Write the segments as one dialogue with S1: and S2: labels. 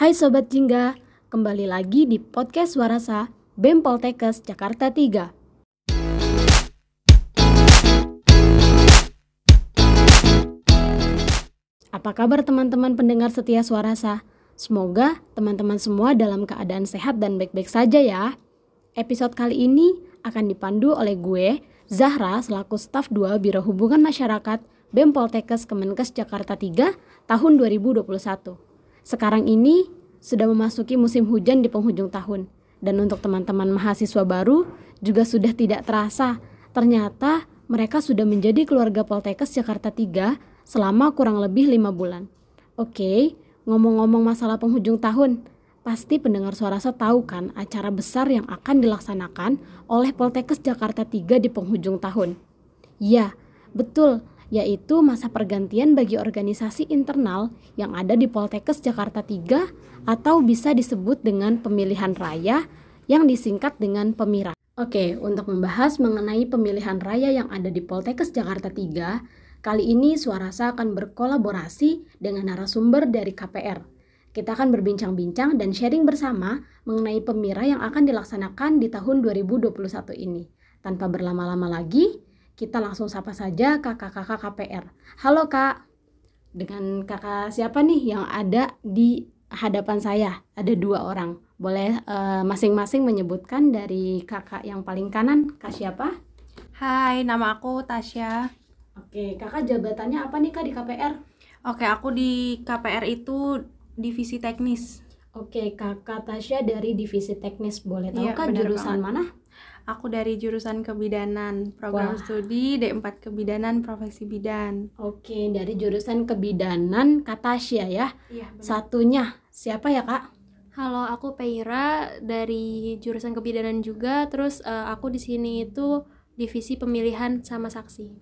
S1: Hai Sobat Jingga, kembali lagi di podcast Suarasa BEM Poltekkes Jakarta 3. Apa kabar teman-teman pendengar setia Suarasa? Semoga teman-teman semua dalam keadaan sehat dan baik-baik saja ya. Episode kali ini akan dipandu oleh gue, Zahra, selaku staf 2 Biro Hubungan Masyarakat BEM Poltekkes Kemenkes Jakarta 3 tahun 2021. Sekarang ini sudah memasuki musim hujan di penghujung tahun. Dan untuk teman-teman mahasiswa baru juga sudah tidak terasa. Ternyata mereka sudah menjadi keluarga Poltekkes Jakarta 3 selama kurang lebih lima bulan. Oke, ngomong-ngomong masalah penghujung tahun, pasti pendengar suara saya tahu kan acara besar yang akan dilaksanakan oleh Poltekkes Jakarta 3 di penghujung tahun. Ya, betul, yaitu masa pergantian bagi organisasi internal yang ada di Poltekkes Jakarta 3 atau bisa disebut dengan pemilihan raya yang disingkat dengan PEMIRA. Oke, untuk membahas mengenai pemilihan raya yang ada di Poltekkes Jakarta 3, Kali ini Suarasa akan berkolaborasi dengan narasumber dari KPR. Kita akan berbincang-bincang dan sharing bersama mengenai pemira yang akan dilaksanakan di tahun 2021 ini. Tanpa berlama-lama lagi, kita langsung sapa saja kakak-kakak KPR. Halo kak, dengan kakak siapa nih yang ada di hadapan saya? Ada dua orang. Boleh eh, masing-masing uh, menyebutkan dari kakak yang paling kanan, kak siapa?
S2: Hai, nama aku Tasya.
S1: Oke, kakak jabatannya apa nih kak di KPR?
S2: Oke, aku di KPR itu divisi teknis.
S1: Oke, kakak Tasya dari divisi teknis. Boleh tahu iya, kak jurusan banget. mana?
S2: Aku dari jurusan kebidanan, program Wah. studi D4 kebidanan profesi bidan.
S1: Oke, dari jurusan kebidanan Kak Tasya ya. Iya, benar. Satunya siapa ya, Kak?
S3: Halo, aku Peira dari jurusan kebidanan juga. Terus uh, aku di sini itu divisi pemilihan sama saksi.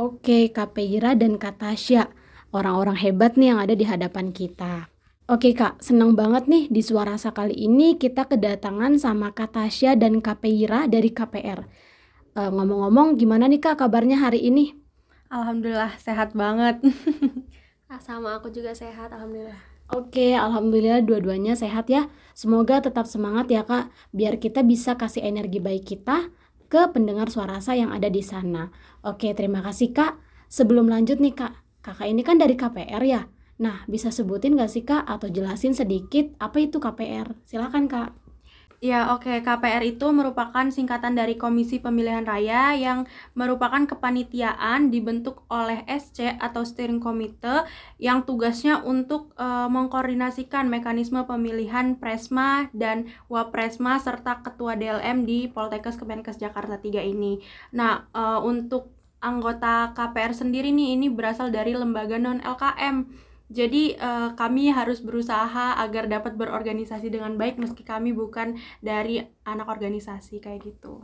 S1: Oke, Kak Peira dan Kak Tasya, orang-orang hebat nih yang ada di hadapan kita. Oke Kak, senang banget nih di suara kali ini kita kedatangan sama Kak Tasya dan Kak Peira dari KPR. Uh, eh, ngomong-ngomong, gimana nih Kak kabarnya hari ini?
S2: Alhamdulillah sehat banget.
S3: Ah, sama aku juga sehat, alhamdulillah.
S1: Oke, alhamdulillah dua-duanya sehat ya. Semoga tetap semangat ya Kak, biar kita bisa kasih energi baik kita ke pendengar suara saya yang ada di sana. Oke, terima kasih Kak. Sebelum lanjut nih Kak, Kakak ini kan dari KPR ya. Nah, bisa sebutin gak sih Kak atau jelasin sedikit apa itu KPR? Silakan Kak.
S2: Ya, oke. Okay. KPR itu merupakan singkatan dari Komisi Pemilihan Raya yang merupakan kepanitiaan dibentuk oleh SC atau Steering Committee yang tugasnya untuk e, mengkoordinasikan mekanisme pemilihan Presma dan Wapresma serta Ketua DLM di Poltekkes Kemenkes Jakarta 3 ini. Nah, e, untuk anggota KPR sendiri nih ini berasal dari lembaga non LKM jadi uh, kami harus berusaha agar dapat berorganisasi dengan baik meski kami bukan dari anak organisasi kayak gitu.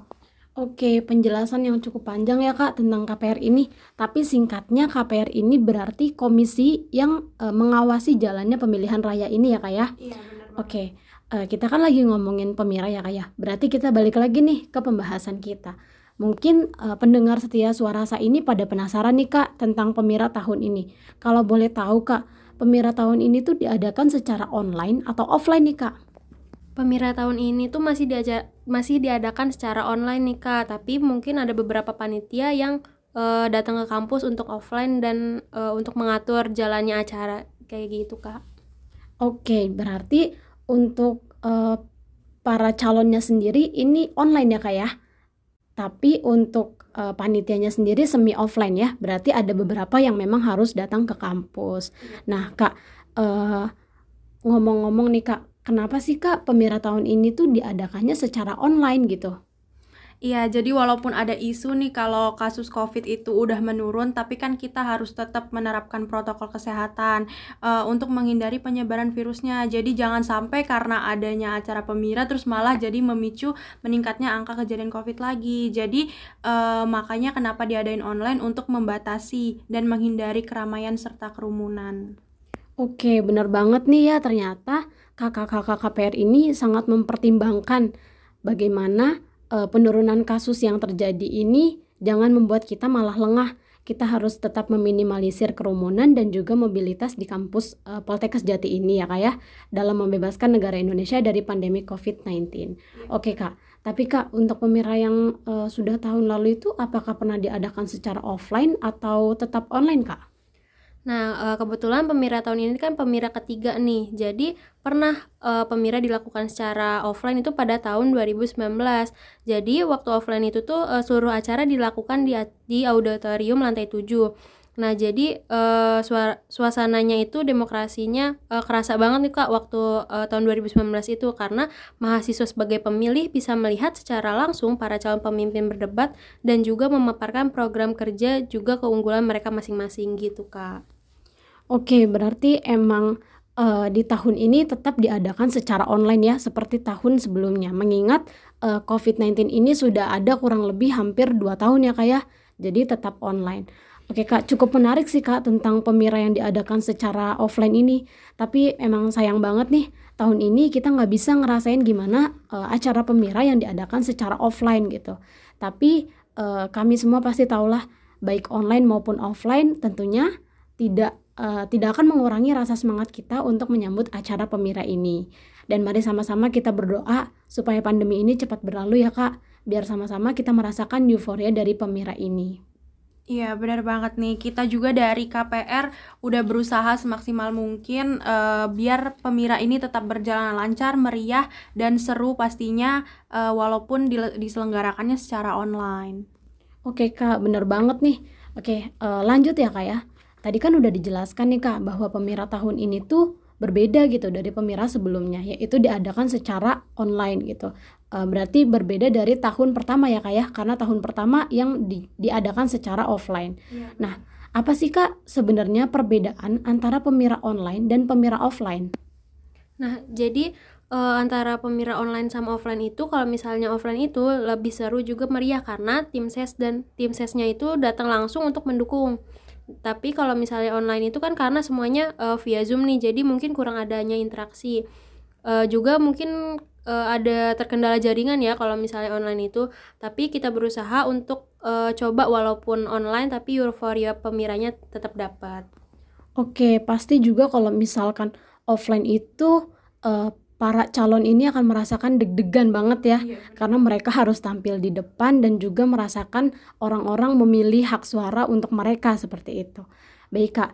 S1: Oke, penjelasan yang cukup panjang ya Kak tentang KPR ini. Tapi singkatnya KPR ini berarti komisi yang uh, mengawasi jalannya pemilihan raya ini ya Kak ya?
S2: Iya, benar.
S1: Oke, uh, kita kan lagi ngomongin pemira ya Kak ya. Berarti kita balik lagi nih ke pembahasan kita. Mungkin uh, pendengar setia suara saya ini pada penasaran nih Kak tentang pemira tahun ini. Kalau boleh tahu Kak, pemira tahun ini tuh diadakan secara online atau offline nih Kak?
S3: Pemira tahun ini tuh masih diaja masih diadakan secara online nih Kak, tapi mungkin ada beberapa panitia yang uh, datang ke kampus untuk offline dan uh, untuk mengatur jalannya acara kayak gitu Kak.
S1: Oke, berarti untuk uh, para calonnya sendiri ini online ya Kak ya? Tapi untuk uh, panitianya sendiri semi offline ya, berarti ada beberapa yang memang harus datang ke kampus. Nah, Kak, uh, ngomong-ngomong nih Kak, kenapa sih Kak pemira tahun ini tuh diadakannya secara online gitu?
S2: Iya, jadi walaupun ada isu nih kalau kasus COVID itu udah menurun, tapi kan kita harus tetap menerapkan protokol kesehatan uh, untuk menghindari penyebaran virusnya. Jadi jangan sampai karena adanya acara pemira terus malah jadi memicu meningkatnya angka kejadian COVID lagi. Jadi uh, makanya kenapa diadain online untuk membatasi dan menghindari keramaian serta kerumunan.
S1: Oke, benar banget nih ya ternyata kakak-kakak KPR ini sangat mempertimbangkan bagaimana uh, penurunan kasus yang terjadi ini jangan membuat kita malah lengah. kita harus tetap meminimalisir kerumunan dan juga mobilitas di kampus uh, Poltekkes Jati ini ya kak ya dalam membebaskan negara Indonesia dari pandemi COVID-19. Ya. Oke kak, tapi kak untuk pemirsa yang uh, sudah tahun lalu itu apakah pernah diadakan secara offline atau tetap online kak?
S3: Nah, eh, kebetulan pemira tahun ini kan pemira ketiga nih. Jadi, pernah uh, pemira dilakukan secara offline itu pada tahun 2019. Jadi, waktu offline itu tuh uh, seluruh acara dilakukan di di auditorium lantai 7. Nah, jadi uh, suasananya itu demokrasinya uh, kerasa banget nih Kak waktu uh, tahun 2019 itu karena mahasiswa sebagai pemilih bisa melihat secara langsung para calon pemimpin berdebat dan juga memaparkan program kerja juga keunggulan mereka masing-masing gitu Kak.
S1: Oke, berarti emang uh, di tahun ini tetap diadakan secara online ya, seperti tahun sebelumnya. Mengingat uh, eh, COVID-19 ini sudah ada kurang lebih hampir 2 tahun ya kak ya, jadi tetap online. Oke kak, cukup menarik sih kak tentang pemira yang diadakan secara offline ini. Tapi emang sayang banget nih, tahun ini kita nggak bisa ngerasain gimana uh, acara pemira yang diadakan secara offline gitu. Tapi uh, kami semua pasti tahulah, baik online maupun offline tentunya tidak uh, tidak akan mengurangi rasa semangat kita untuk menyambut acara pemira ini. Dan mari sama-sama kita berdoa supaya pandemi ini cepat berlalu ya kak, biar sama-sama kita merasakan euforia dari pemira ini.
S2: Iya benar banget nih kita juga dari KPR udah berusaha semaksimal mungkin uh, biar pemira ini tetap berjalan lancar, meriah dan seru pastinya uh, walaupun diselenggarakannya secara online.
S1: Oke kak bener banget nih. Oke uh, lanjut ya kak ya. Tadi kan udah dijelaskan nih Kak bahwa pemira tahun ini tuh berbeda gitu dari pemira sebelumnya yaitu diadakan secara online gitu. E, berarti berbeda dari tahun pertama ya Kak ya karena tahun pertama yang di, diadakan secara offline. Ya. Nah, apa sih Kak sebenarnya perbedaan antara pemira online dan pemira offline?
S3: Nah, jadi uh, antara pemira online sama offline itu kalau misalnya offline itu lebih seru juga meriah karena tim ses dan tim sesnya itu datang langsung untuk mendukung tapi kalau misalnya online itu kan karena semuanya uh, via Zoom nih jadi mungkin kurang adanya interaksi. Uh, juga mungkin uh, ada terkendala jaringan ya kalau misalnya online itu. Tapi kita berusaha untuk uh, coba walaupun online tapi euforia pemiranya tetap dapat.
S1: Oke pasti juga kalau misalkan offline itu uh, para calon ini akan merasakan deg-degan banget ya iya. karena mereka harus tampil di depan dan juga merasakan orang-orang memilih hak suara untuk mereka seperti itu. Baik Kak,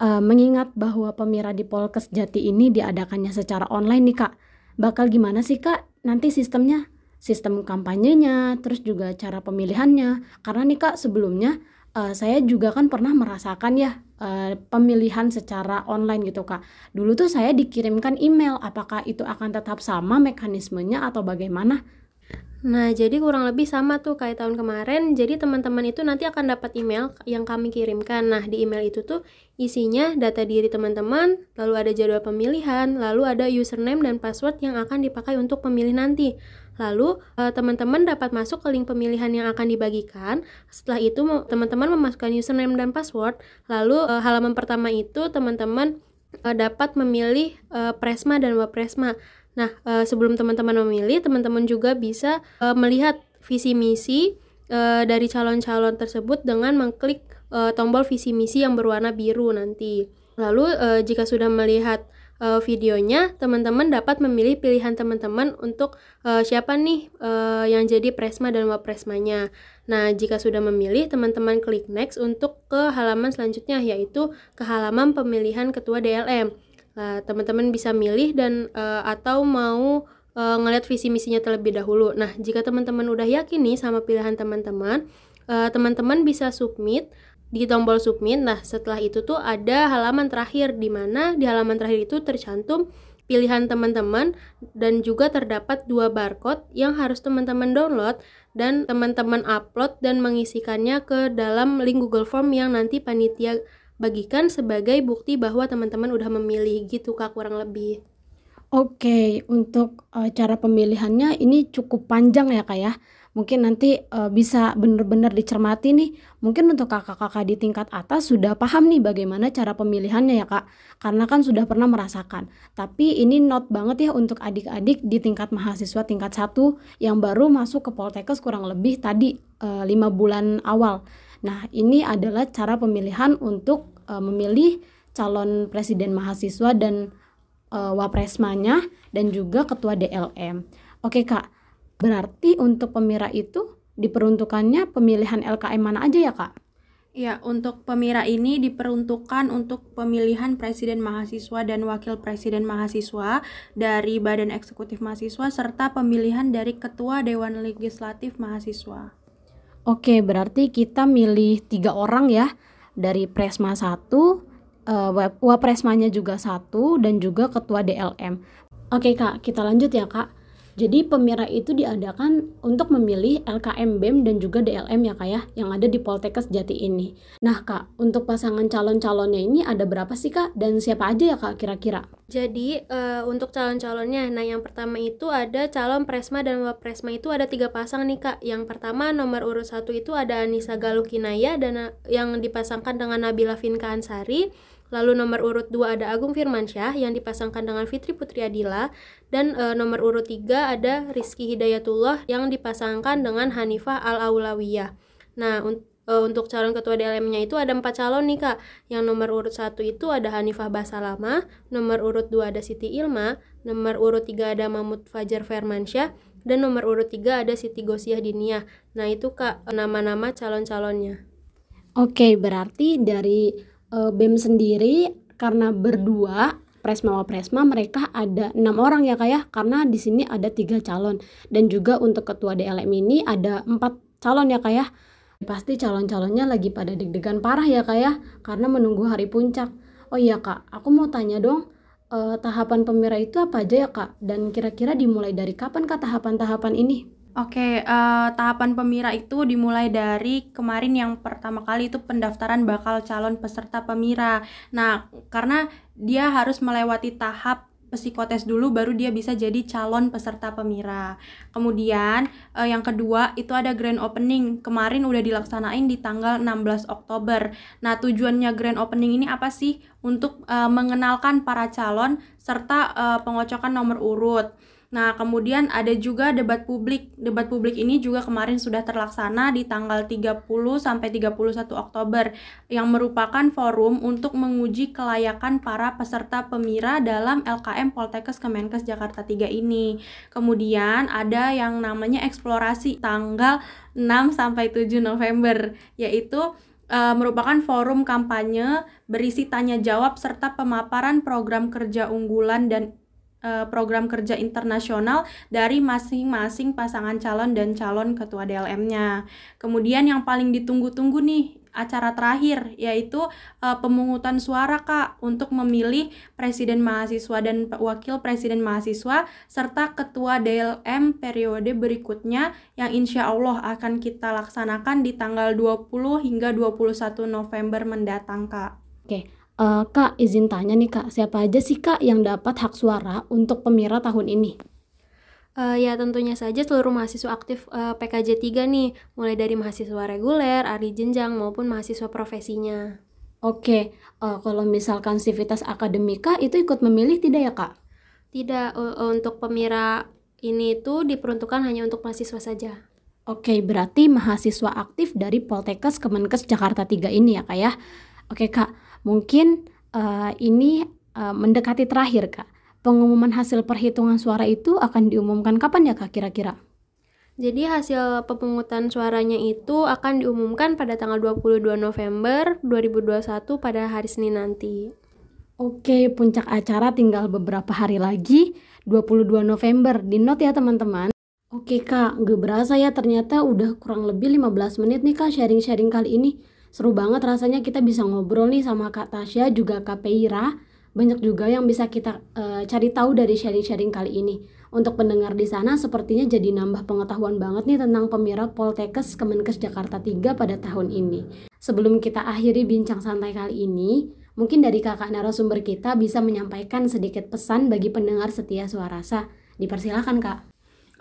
S1: uh, mengingat bahwa pemira di Polkes Jati ini diadakannya secara online nih Kak, bakal gimana sih Kak nanti sistemnya? Sistem kampanyenya, terus juga cara pemilihannya. Karena nih Kak sebelumnya uh, saya juga kan pernah merasakan ya uh, pemilihan secara online gitu kak. Dulu tuh saya dikirimkan email, apakah itu akan tetap sama mekanismenya atau bagaimana?
S3: Nah, jadi kurang lebih sama tuh kayak tahun kemarin. Jadi teman-teman itu nanti akan dapat email yang kami kirimkan. Nah, di email itu tuh isinya data diri teman-teman, lalu ada jadwal pemilihan, lalu ada username dan password yang akan dipakai untuk pemilih nanti. Lalu eh, teman-teman dapat masuk ke link pemilihan yang akan dibagikan. Setelah itu teman-teman memasukkan username dan password. Lalu eh, halaman pertama itu teman-teman eh, dapat memilih Presma dan Wapresma. Nah, sebelum teman-teman memilih, teman-teman juga bisa melihat visi misi dari calon-calon tersebut dengan mengklik tombol visi misi yang berwarna biru nanti. Lalu jika sudah melihat uh, videonya, teman-teman dapat memilih pilihan teman-teman untuk uh, siapa nih uh, yang jadi presma dan wapresmanya. Nah, jika sudah memilih, teman-teman klik next untuk ke halaman selanjutnya, yaitu ke halaman pemilihan ketua DLM. Nah, teman-teman bisa milih dan uh, atau mau uh, ngeliat visi misinya terlebih dahulu. Nah, jika teman-teman udah yakin nih sama pilihan teman-teman, uh, teman-teman bisa submit di tombol submit. Nah, setelah itu tuh ada halaman terakhir di mana di halaman terakhir itu tercantum pilihan teman-teman dan juga terdapat dua barcode yang harus teman-teman download dan teman-teman upload dan mengisikannya ke dalam link Google Form yang nanti panitia bagikan sebagai bukti bahwa teman-teman udah memilih gitu Kak kurang lebih.
S1: Oke, untuk uh, cara pemilihannya ini cukup panjang ya Kak ya mungkin nanti uh, bisa benar-benar dicermati nih mungkin untuk kakak-kakak di tingkat atas sudah paham nih bagaimana cara pemilihannya ya kak karena kan sudah pernah merasakan tapi ini not banget ya untuk adik-adik di tingkat mahasiswa tingkat satu yang baru masuk ke Poltekkes kurang lebih tadi uh, lima bulan awal Nah, ini adalah cara pemilihan untuk uh, memilih calon presiden mahasiswa dan uh, wapresmanya dan juga ketua DLM. Oke, Kak. Berarti untuk pemira itu diperuntukannya pemilihan LKM mana aja ya, Kak?
S2: Ya, untuk pemira ini diperuntukkan untuk pemilihan presiden mahasiswa dan wakil presiden mahasiswa dari Badan Eksekutif Mahasiswa serta pemilihan dari Ketua Dewan Legislatif Mahasiswa.
S1: Oke, berarti kita milih tiga orang ya dari Presma 1, uh, Wapresmanya juga satu dan juga Ketua DLM. Oke kak, kita lanjut ya kak. Jadi pemira itu diadakan untuk memilih LKM BEM dan juga DLM ya kak ya yang ada di Poltekkes Jati ini. Nah kak, untuk pasangan calon-calonnya ini ada berapa sih kak dan siapa aja ya kak kira-kira?
S3: Jadi uh, untuk calon-calonnya, nah yang pertama itu ada calon Presma dan Wapresma itu ada tiga pasang nih kak. Yang pertama nomor urut satu itu ada Anissa Galukinaya dan yang dipasangkan dengan Nabila Finka Ansari. Lalu nomor urut 2 ada Agung Firmansyah yang dipasangkan dengan Fitri Putri Adila dan e, nomor urut 3 ada Rizky Hidayatullah yang dipasangkan dengan Hanifah Al-Aulawiyah. Nah, un e, untuk calon ketua DLM-nya itu ada empat calon nih Kak. Yang nomor urut 1 itu ada Hanifah Basalama, nomor urut 2 ada Siti Ilma, nomor urut 3 ada Mahmud Fajar Firmansyah, dan nomor urut 3 ada Siti Gosiah Diniyah. Nah, itu Kak nama-nama calon-calonnya.
S1: Oke, berarti dari uh, BEM sendiri karena berdua Presma Presma mereka ada enam orang ya kak ya. Karena di sini ada tiga calon. Dan juga untuk ketua DLM ini ada empat calon ya kak ya. Pasti calon-calonnya lagi pada deg-degan parah ya kak ya. Karena menunggu hari puncak. Oh iya kak aku mau tanya dong eh, tahapan pemira itu apa aja ya kak? Dan kira-kira dimulai dari kapan kak tahapan-tahapan ini
S2: Oke, uh, tahapan pemira itu dimulai dari kemarin yang pertama kali itu pendaftaran bakal calon peserta pemira. Nah, karena dia harus melewati tahap psikotes dulu baru dia bisa jadi calon peserta pemira. Kemudian uh, yang kedua itu ada grand opening. Kemarin udah dilaksanain di tanggal 16 Oktober. Nah, tujuannya grand opening ini apa sih? Untuk uh, mengenalkan para calon serta uh, pengocokan nomor urut. Nah, kemudian ada juga debat publik. Debat publik ini juga kemarin sudah terlaksana di tanggal 30 sampai 31 Oktober yang merupakan forum untuk menguji kelayakan para peserta pemira dalam LKM Poltekkes Kemenkes Jakarta 3 ini. Kemudian ada yang namanya eksplorasi tanggal 6 sampai 7 November yaitu uh, merupakan forum kampanye berisi tanya jawab serta pemaparan program kerja unggulan dan program kerja internasional dari masing-masing pasangan calon dan calon ketua DLM-nya. Kemudian yang paling ditunggu-tunggu nih acara terakhir yaitu uh, pemungutan suara Kak untuk memilih presiden mahasiswa dan wakil presiden mahasiswa serta ketua DLM periode berikutnya yang insya Allah akan kita laksanakan di tanggal 20 hingga 21 November mendatang Kak.
S1: Oke, Uh, Kak, izin tanya nih Kak, siapa aja sih Kak yang dapat hak suara untuk pemira tahun ini?
S3: Uh, ya tentunya saja seluruh mahasiswa aktif uh, PKJ 3 nih, mulai dari mahasiswa reguler, ahli jenjang maupun mahasiswa profesinya.
S1: Oke, uh, kalau misalkan sivitas akademika itu ikut memilih tidak ya Kak?
S3: Tidak, uh, untuk pemira ini itu diperuntukkan hanya untuk mahasiswa saja.
S1: Oke, berarti mahasiswa aktif dari Poltekkes Kemenkes Jakarta 3 ini ya Kak ya. Oke Kak, Mungkin uh, ini uh, mendekati terakhir Kak. Pengumuman hasil perhitungan suara itu akan diumumkan kapan ya Kak kira-kira?
S3: Jadi hasil pemungutan suaranya itu akan diumumkan pada tanggal 22 November 2021 pada hari Senin nanti.
S1: Oke, puncak acara tinggal beberapa hari lagi, 22 November. Di note ya teman-teman. Oke kak, gak berasa ya ternyata udah kurang lebih 15 menit nih kak sharing-sharing kali ini. Seru banget rasanya kita bisa ngobrol nih sama Kak Tasya juga Kak Peira. Banyak juga yang bisa kita uh, cari tahu dari sharing-sharing kali ini. Untuk pendengar di sana sepertinya jadi nambah pengetahuan banget nih tentang pemira Poltekkes Kemenkes Jakarta 3 pada tahun ini. Sebelum kita akhiri bincang santai kali ini, mungkin dari kakak narasumber kita bisa menyampaikan sedikit pesan bagi pendengar setia suarasa. Dipersilakan kak.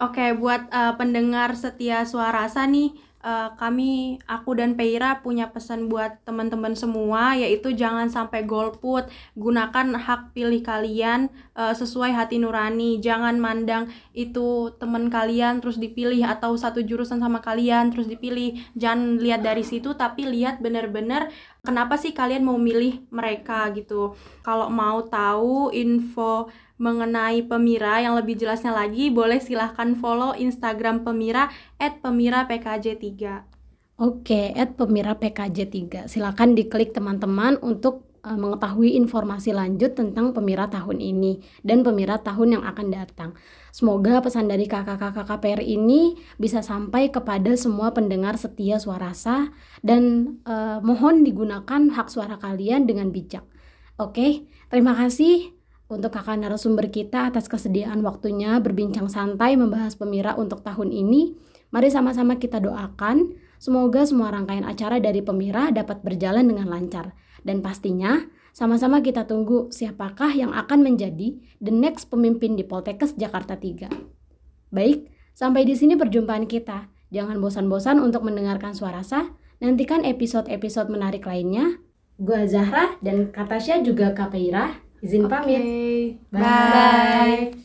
S2: Oke, buat uh, pendengar setia suarasa nih, uh, kami aku dan Peira punya pesan buat teman-teman semua yaitu jangan sampai golput. Gunakan hak pilih kalian uh, sesuai hati nurani. Jangan mandang itu teman kalian terus dipilih atau satu jurusan sama kalian terus dipilih. Jangan lihat dari situ tapi lihat benar-benar kenapa sih kalian mau milih mereka gitu. Kalau mau tahu info mengenai Pemira yang lebih jelasnya lagi boleh silahkan follow Instagram Pemira at Pemira PKJ 3
S1: Oke, at Pemira PKJ 3 Silahkan diklik teman-teman untuk uh, mengetahui informasi lanjut tentang Pemira tahun ini dan Pemira tahun yang akan datang. Semoga pesan dari kakak-kakak KPR ini bisa sampai kepada semua pendengar setia suarasa dan uh, mohon digunakan hak suara kalian dengan bijak. Oke, terima kasih untuk kakak narasumber kita atas kesediaan waktunya berbincang santai membahas Pemira untuk tahun ini. Mari sama-sama kita doakan semoga semua rangkaian acara dari Pemira dapat berjalan dengan lancar. Dan pastinya sama-sama kita tunggu siapakah yang akan menjadi the next pemimpin di Poltekkes Jakarta 3. Baik, sampai di sini perjumpaan kita. Jangan bosan-bosan untuk mendengarkan suara sah. Nantikan episode-episode menarik lainnya. Gua Zahra dan Katasha juga Kapeira. Izin
S2: Oke.
S1: pamit.
S2: Bye.